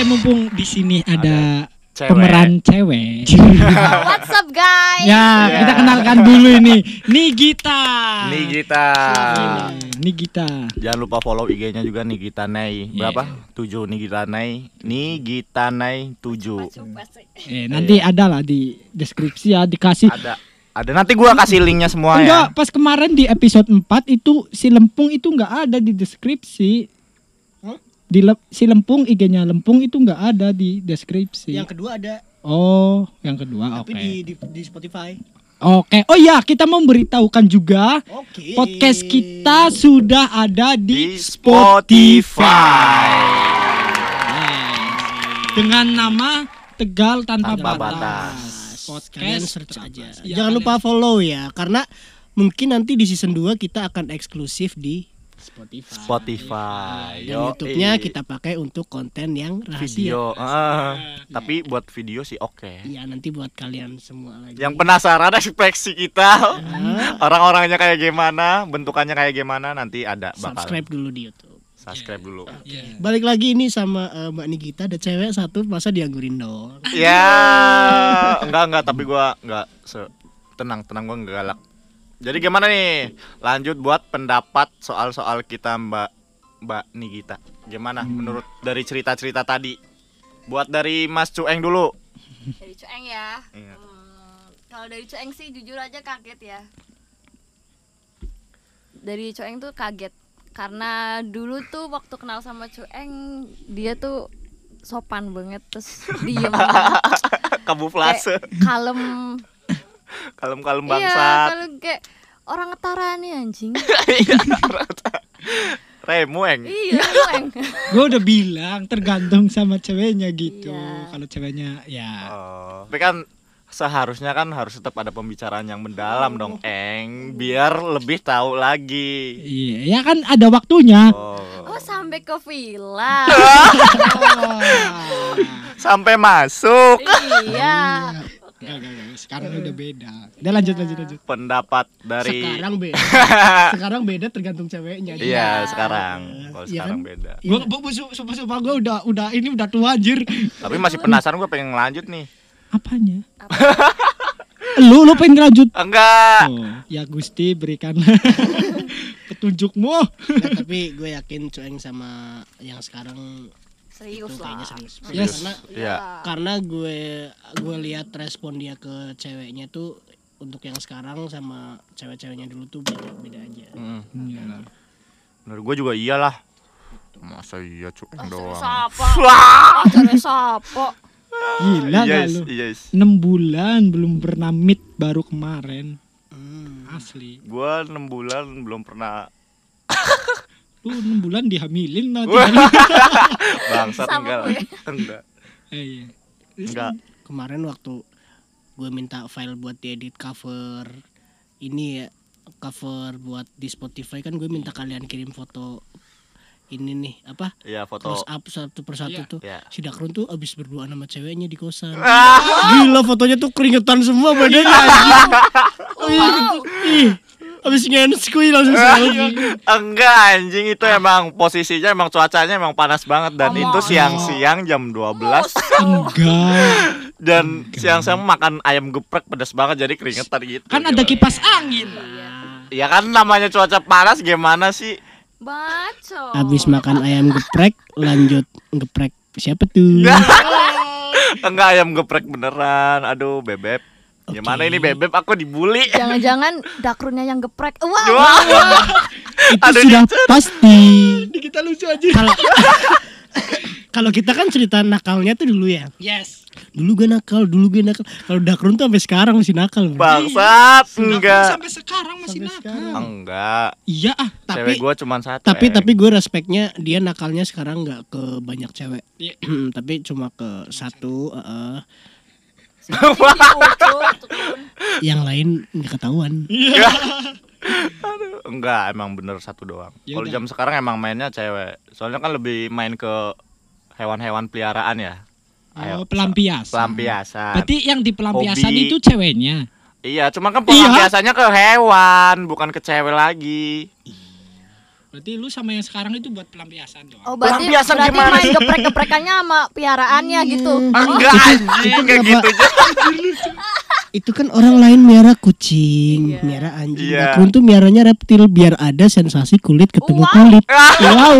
Oke, mumpung di sini ada, Cewek. pemeran cewek. What's up guys? ya, Ya. kita kenalkan dulu ini. Nigita. Nih kita. Nigita. Jangan lupa follow IG-nya juga nih kita Nay. Berapa? 7 nih kita Nay. Nih kita Nay 7. Coba sih. Eh, nanti ada lah di deskripsi ya dikasih. Ada. Ada nanti gua kasih linknya semua Enggak, ya. pas kemarin di episode 4 itu si Lempung itu enggak ada di deskripsi. Di le- si Lempung IG-nya Lempung itu enggak ada di deskripsi. Yang kedua ada oh, yang kedua oke. tapi di, di di Spotify. Oke. Oh iya, kita memberitahukan juga Oke. podcast kita sudah ada di, Di Spotify. Spotify. Dengan nama Tegal tanpa, Tanpa batas. batas. Kalian Podcast search aja. Ya, Jangan lupa follow ya karena mungkin nanti di season 2 kita akan eksklusif di Spotify. Spotify. dan Yo, YouTube-nya eh, kita pakai untuk konten yang rahasia. video. Ah, tapi buat video sih oke. Iya, nanti buat kalian semua lagi. Yang penasaran ekspresi kita, orang-orangnya kayak gimana, bentukannya kayak gimana, nanti ada bakal subscribe dulu di YouTube. subscribe dulu. Iya. Balik lagi ini sama eh, Mbak Nikita ada cewek satu masa dianggurin dong. Ya, enggak enggak, tapi gua enggak se tenang tenang gua enggak galak. Jadi gimana nih? Lanjut buat pendapat soal-soal kita Mbak Mbak Nigita. Gimana menurut dari cerita-cerita tadi? Buat dari Mas Cueng dulu. Dari Cueng ya. Iya. Hmm, kalau dari Cueng sih jujur aja kaget ya. Dari Cueng tuh kaget karena dulu tuh waktu kenal sama Cueng dia tuh sopan banget terus diem Kamuflase, kalem kalem-kalem iya bangsat. kalau kayak orang ketara nih anjing Iya. Remueng. iya Cueng Gue udah bilang tergantung sama ceweknya gitu. Iya. Kalau ceweknya ya Oh, tapi kan seharusnya kan harus tetap ada pembicaraan yang mendalam dong, Eng, biar lebih tahu lagi. iya, ya kan ada waktunya. Oh. oh sampai ke villa Sampai masuk iya Enggak, enggak, enggak. Sekarang udah beda. Udah lanjut lanjut lanjut. pendapat dari Sekarang beda. Sekarang beda tergantung ceweknya. Iya, sekarang. Kalau Iya sekarang kan? beda. Gue sumpah sumpah gue udah udah ini udah tua anjir. Tapi masih penasaran gue pengen lanjut nih. Apanya? lu lu pengen lanjut? Enggak. Oh, ya Gusti berikan petunjukmu. Nah, tapi gue yakin Cueng sama yang sekarang serius itu lah kayaknya serius. Yes. Karena Iya. karena gue gue lihat respon dia ke ceweknya tuh untuk yang sekarang sama cewek-ceweknya dulu tuh beda beda aja. Mm. Iya. Menurut gue juga iyalah. Masa iya cuy Cari doang. sapa cari sapa Gila gak Yes, lu? yes. 6 bulan belum pernah meet baru kemarin. Hmm. Asli. Gua 6 bulan belum pernah Lu 6 bulan dihamilin tinggal. bangsat Sama enggak. gue. Enggak. Eh, iya. Enggak. Kemarin waktu gue minta file buat diedit cover ini ya cover buat di Spotify kan gue minta kalian kirim foto ini nih apa Iya, foto. close up satu persatu Iya. tuh Iya. si Dakrun tuh abis berdua sama ceweknya di kosan Ah. gila fotonya tuh keringetan semua badannya ih abis ngenskui langsung selfie Enggak anjing itu emang posisinya emang cuacanya emang panas banget dan itu siang-siang jam 12 Enggak. dan siang-siang makan ayam geprek pedas banget jadi keringetan gitu. Kan ada kipas angin. Ya kan namanya cuaca panas gimana sih? baco abis makan ayam geprek lanjut geprek siapa tuh Enggak ayam geprek beneran. Aduh, bebek. Gimana Oke. ini bebek aku dibully. jangan-jangan dakrunnya yang geprek wah Wah. itu Ada sudah pasti Ini kita lucu aja. kalau kalau kita kan cerita nakalnya tuh dulu ya Yes. dulu gue nakal dulu gue nakal kalau Dakrun tuh sampai sekarang masih nakal. Bangsat, Sudah enggak. sampai sekarang masih Sampai nakal. sekarang. Enggak. Iya ah. Cewek tapi gua cuman satu. tapi Eng. tapi gue respeknya dia nakalnya sekarang nggak ke banyak cewek Iya. tapi cuma ke satu eh, yang lain nggak ketahuan Aduh, enggak, emang bener satu doang. Ya Kalau jam sekarang emang mainnya cewek. Soalnya kan lebih main ke hewan-hewan peliharaan ya. Oh, pelampiasan. Pelampiasan. Berarti yang di pelampiasan Hobi. itu ceweknya. Iya, cuma kan Iya. pelampiasannya ke hewan, bukan ke cewek lagi. Berarti lu sama yang sekarang itu buat pelampiasan doang. Oh berarti, Pelampiasan berarti gimana main geprek-geprekannya sama piaraannya gitu. Enggak anjing kayak gitu aja. Itu kan orang lain miara kucing, Iya. miara anjing. Iya. Aku tuh miaranya reptil biar ada sensasi kulit ketemu Wow. kulit. Wow.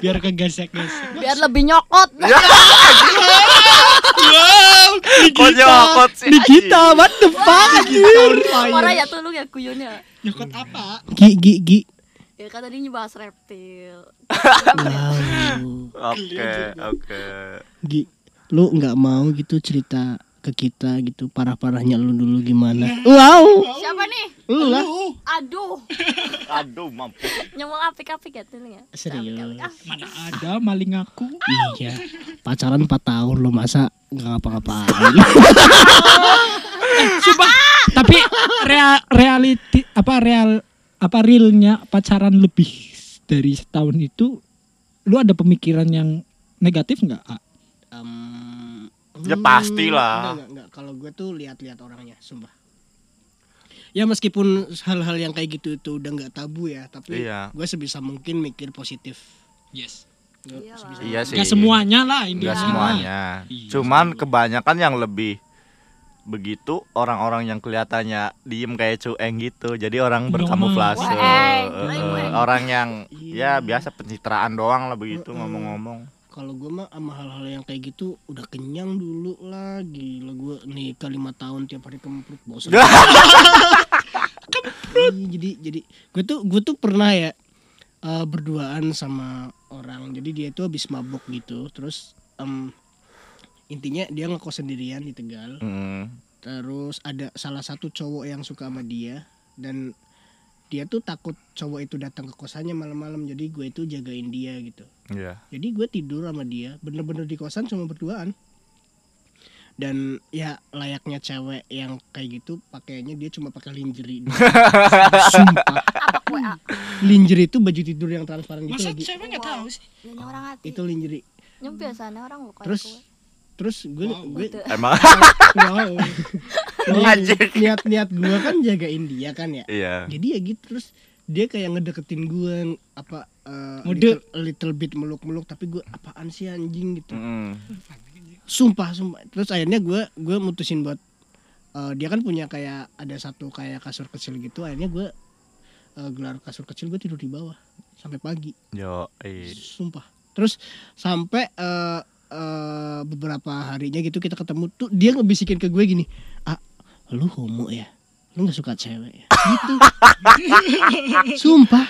Biar kegesek-gesek. Biar lebih nyokot. Wow, Kok nyokot sih? Nikita, what the fuck? Marah ya tuh lu ya kuyunya. Nyokot apa? Gi gi gi. Ya kan tadi bahas reptil. Wow. Oke, oke. Gi, lu nggak mau gitu cerita ke kita gitu parah-parahnya lu dulu gimana? Wow. Siapa nih? Lu lah. Aduh, Aduh, mampus. nyomong apik-apik ya tuh lu ya. Serius. Mana ada maling aku. Iya. Pacaran 4 tahun lo masa nggak ngapa-ngapain. Sumpah. Tapi real reality apa real apa realnya pacaran lebih dari setahun itu lu ada pemikiran yang negatif nggak? Em, Ya hmm, pastilah. Enggak, enggak, enggak. Kalau gue tuh lihat-lihat orangnya, sumpah. Ya meskipun hal-hal yang kayak gitu itu udah nggak tabu ya, tapi Iya. gue sebisa mungkin mikir positif. Yes. Iyalah. sebisa- Iya sih. Gak semuanya lah Indonesia. Enggak semuanya. Iya. Cuman kebanyakan yang lebih begitu orang-orang yang kelihatannya diem kayak cueng gitu. Jadi orang berkamuflase. Weng. orang yang Iya. ya biasa pencitraan doang lah begitu ngomong-ngomong. Kalau gue mah sama hal-hal yang kayak gitu udah kenyang dulu lah, gila gue nikah lima tahun tiap hari kemprut bosan. Iya, jadi jadi gue tuh gue tuh pernah ya eh, berduaan sama orang jadi dia itu habis mabuk gitu terus em, intinya dia ngekos sendirian di Tegal Mm. terus ada salah satu cowok yang suka sama dia dan dia tuh takut cowok itu datang ke kosannya malam-malam jadi gue itu jagain dia gitu Iya. jadi gue tidur sama dia bener-bener di kosan cuma berduaan dan ya layaknya cewek yang kayak gitu pakainya dia cuma pakai lingerie sumpah WA? lingerie itu baju tidur yang transparan gitu Masa lagi cewek nggak tahu sih? Ya hati. itu lingerie Nyem biasanya orang bukan terus. Terus gue gue Gitu. Emang wow Anjing. niat niat gue kan jagain dia kan ya iya. jadi ya gitu terus dia kayak ngedeketin gue apa eh, Mode. little, little bit meluk-meluk tapi gue apaan sih anjing gitu Mm. sumpah sumpah terus akhirnya gue gue mutusin buat eh, dia kan punya kayak ada satu kayak kasur kecil gitu akhirnya gue eh, gelar kasur kecil gue tidur di bawah sampai pagi Yo, eh. sumpah terus sampai eh, eh, beberapa harinya gitu kita ketemu tuh dia ngebisikin ke gue gini ah lu homo ya lu nggak suka cewek ya gitu sumpah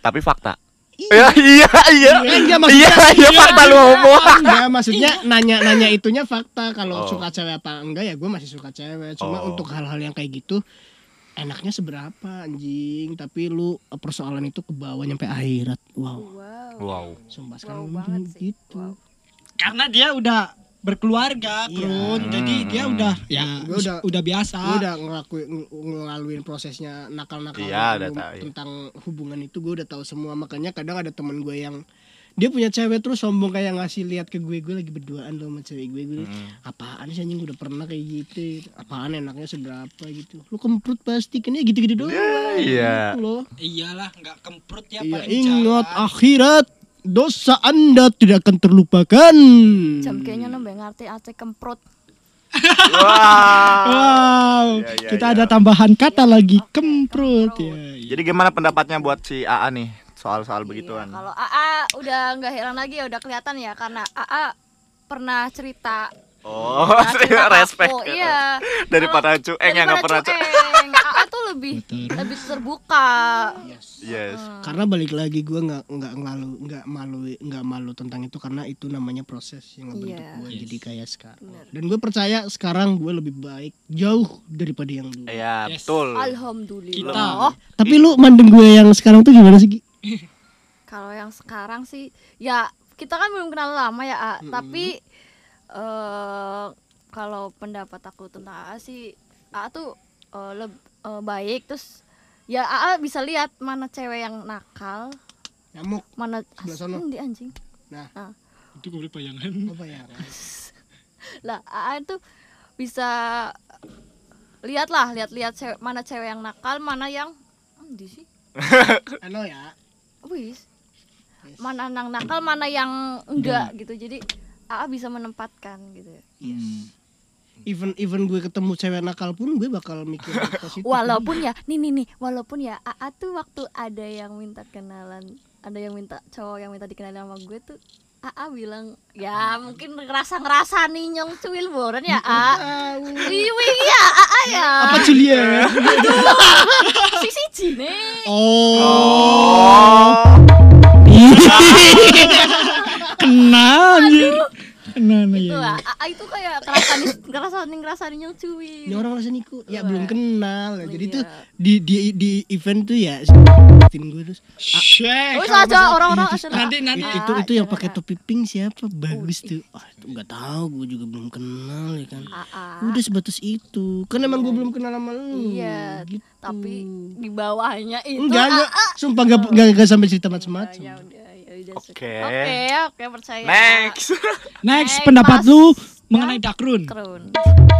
Tapi fakta. Iya. Ya, iya, iya. Eh, enggak, Iya, maksudnya- iya fakta lu homo. enggak maksudnya nanya-nanya itunya fakta kalau Oh. suka cewek apa enggak ya gue masih suka cewek cuma Oh. untuk hal-hal yang kayak gitu enaknya seberapa anjing tapi lu eh, persoalan itu ke bawah nyampe akhirat wow Wow. Wow. sumpah Wow sekarang banget sih. gitu Wow. Karena dia udah berkeluarga, Iya. Bro. Jadi Hmm. dia udah ya Gua udah- udah biasa. gue udah ngelakuin ng- ngelaluin prosesnya nakal-nakal Iya, iya. tentang hubungan itu gue udah tahu semua makanya kadang ada teman gue yang dia punya cewek terus sombong kayak ngasih lihat ke gue gue lagi berduaan loh sama cewek gue gue Mm. apaan sih anjing udah pernah kayak gitu apaan enaknya seberapa gitu lu kemprut pasti kan ya gitu-gitu doang Iya. gitu loh Iyalah, nggak kemprut ya iya paling ingat jalan. akhirat dosa anda tidak akan terlupakan Jam kayaknya nambah ngerti aceh kemprut. Wah. Wow, Iya, iya, kita iya. ada tambahan kata lagi Oke, kemprut kemprut. ya. iya. Jadi gimana pendapatnya buat si AA nih soal-soal Iya, begituan? kalau AA udah nggak heran lagi ya udah kelihatan ya karena AA pernah cerita Oh, cerita ke respect. aku, iya Daripada cueng yang nggak pernah cueng. AA tuh lebih lebih terbuka Yes. karena balik lagi gue nggak nggak ngelalu nggak malu nggak malu tentang itu karena itu namanya proses yang ngebentuk Iya. gue Yes. jadi kayak sekarang Bener. dan gue percaya sekarang gue lebih baik jauh daripada yang dulu Iya, Yes. betul. alhamdulillah Kita. Oh, tapi lu mandeng gue yang sekarang tuh gimana sih kalau yang sekarang sih ya kita kan belum kenal lama ya A. tapi eh kalau pendapat aku tentang AA sih AA tuh eh, leb- eh, baik terus ya AA bisa lihat mana cewek yang nakal. Nyamuk mana Sebelah. Hmm, di anjing. Nah. Itu gue bayangan. apa ya lah AA itu bisa lihat lah lihat-lihat cewek mana cewek yang nakal mana yang hmm, di sih ano ya. Wis mana yang nakal mana yang enggak gitu. Jadi AA bisa menempatkan gitu. Yes. Even even gue ketemu cewek nakal pun gue bakal mikir positif. walaupun ya nih nih nih walaupun ya AA tuh waktu ada yang minta kenalan ada yang minta cowok yang minta dikenalin sama gue tuh AA bilang ya mungkin ngerasa ngerasa nih nyong cuil boran ya A Wiwi ya AA ya apa Julia? si si Cine Oh. Kenal anjir. Kenal itu ya. AA itu kayak ngerasa nih ngerasa nih ngerasa nih nyong cuil Ini orang rasa niku ya Wah. belum kenal. Jadi Iya. tuh di di di event tuh ya tin gue terus Shek. Terus aja orang-orang Terus, asal- nanti- nanti. itu itu yang pakai jangan. topi pink siapa bagus tuh ah itu nggak tahu gue juga belum kenal ya kan AA udah sebatas itu kan emang gue belum kenal sama lu Iya, gitu. tapi di bawahnya itu enggak enggak sumpah enggak enggak, enggak sampai cerita macam-macam Ya udah, ya. Oke. Oke, oke percaya. Next. Next Next, pendapat Mas. lu mengenai Dakrun. Krun.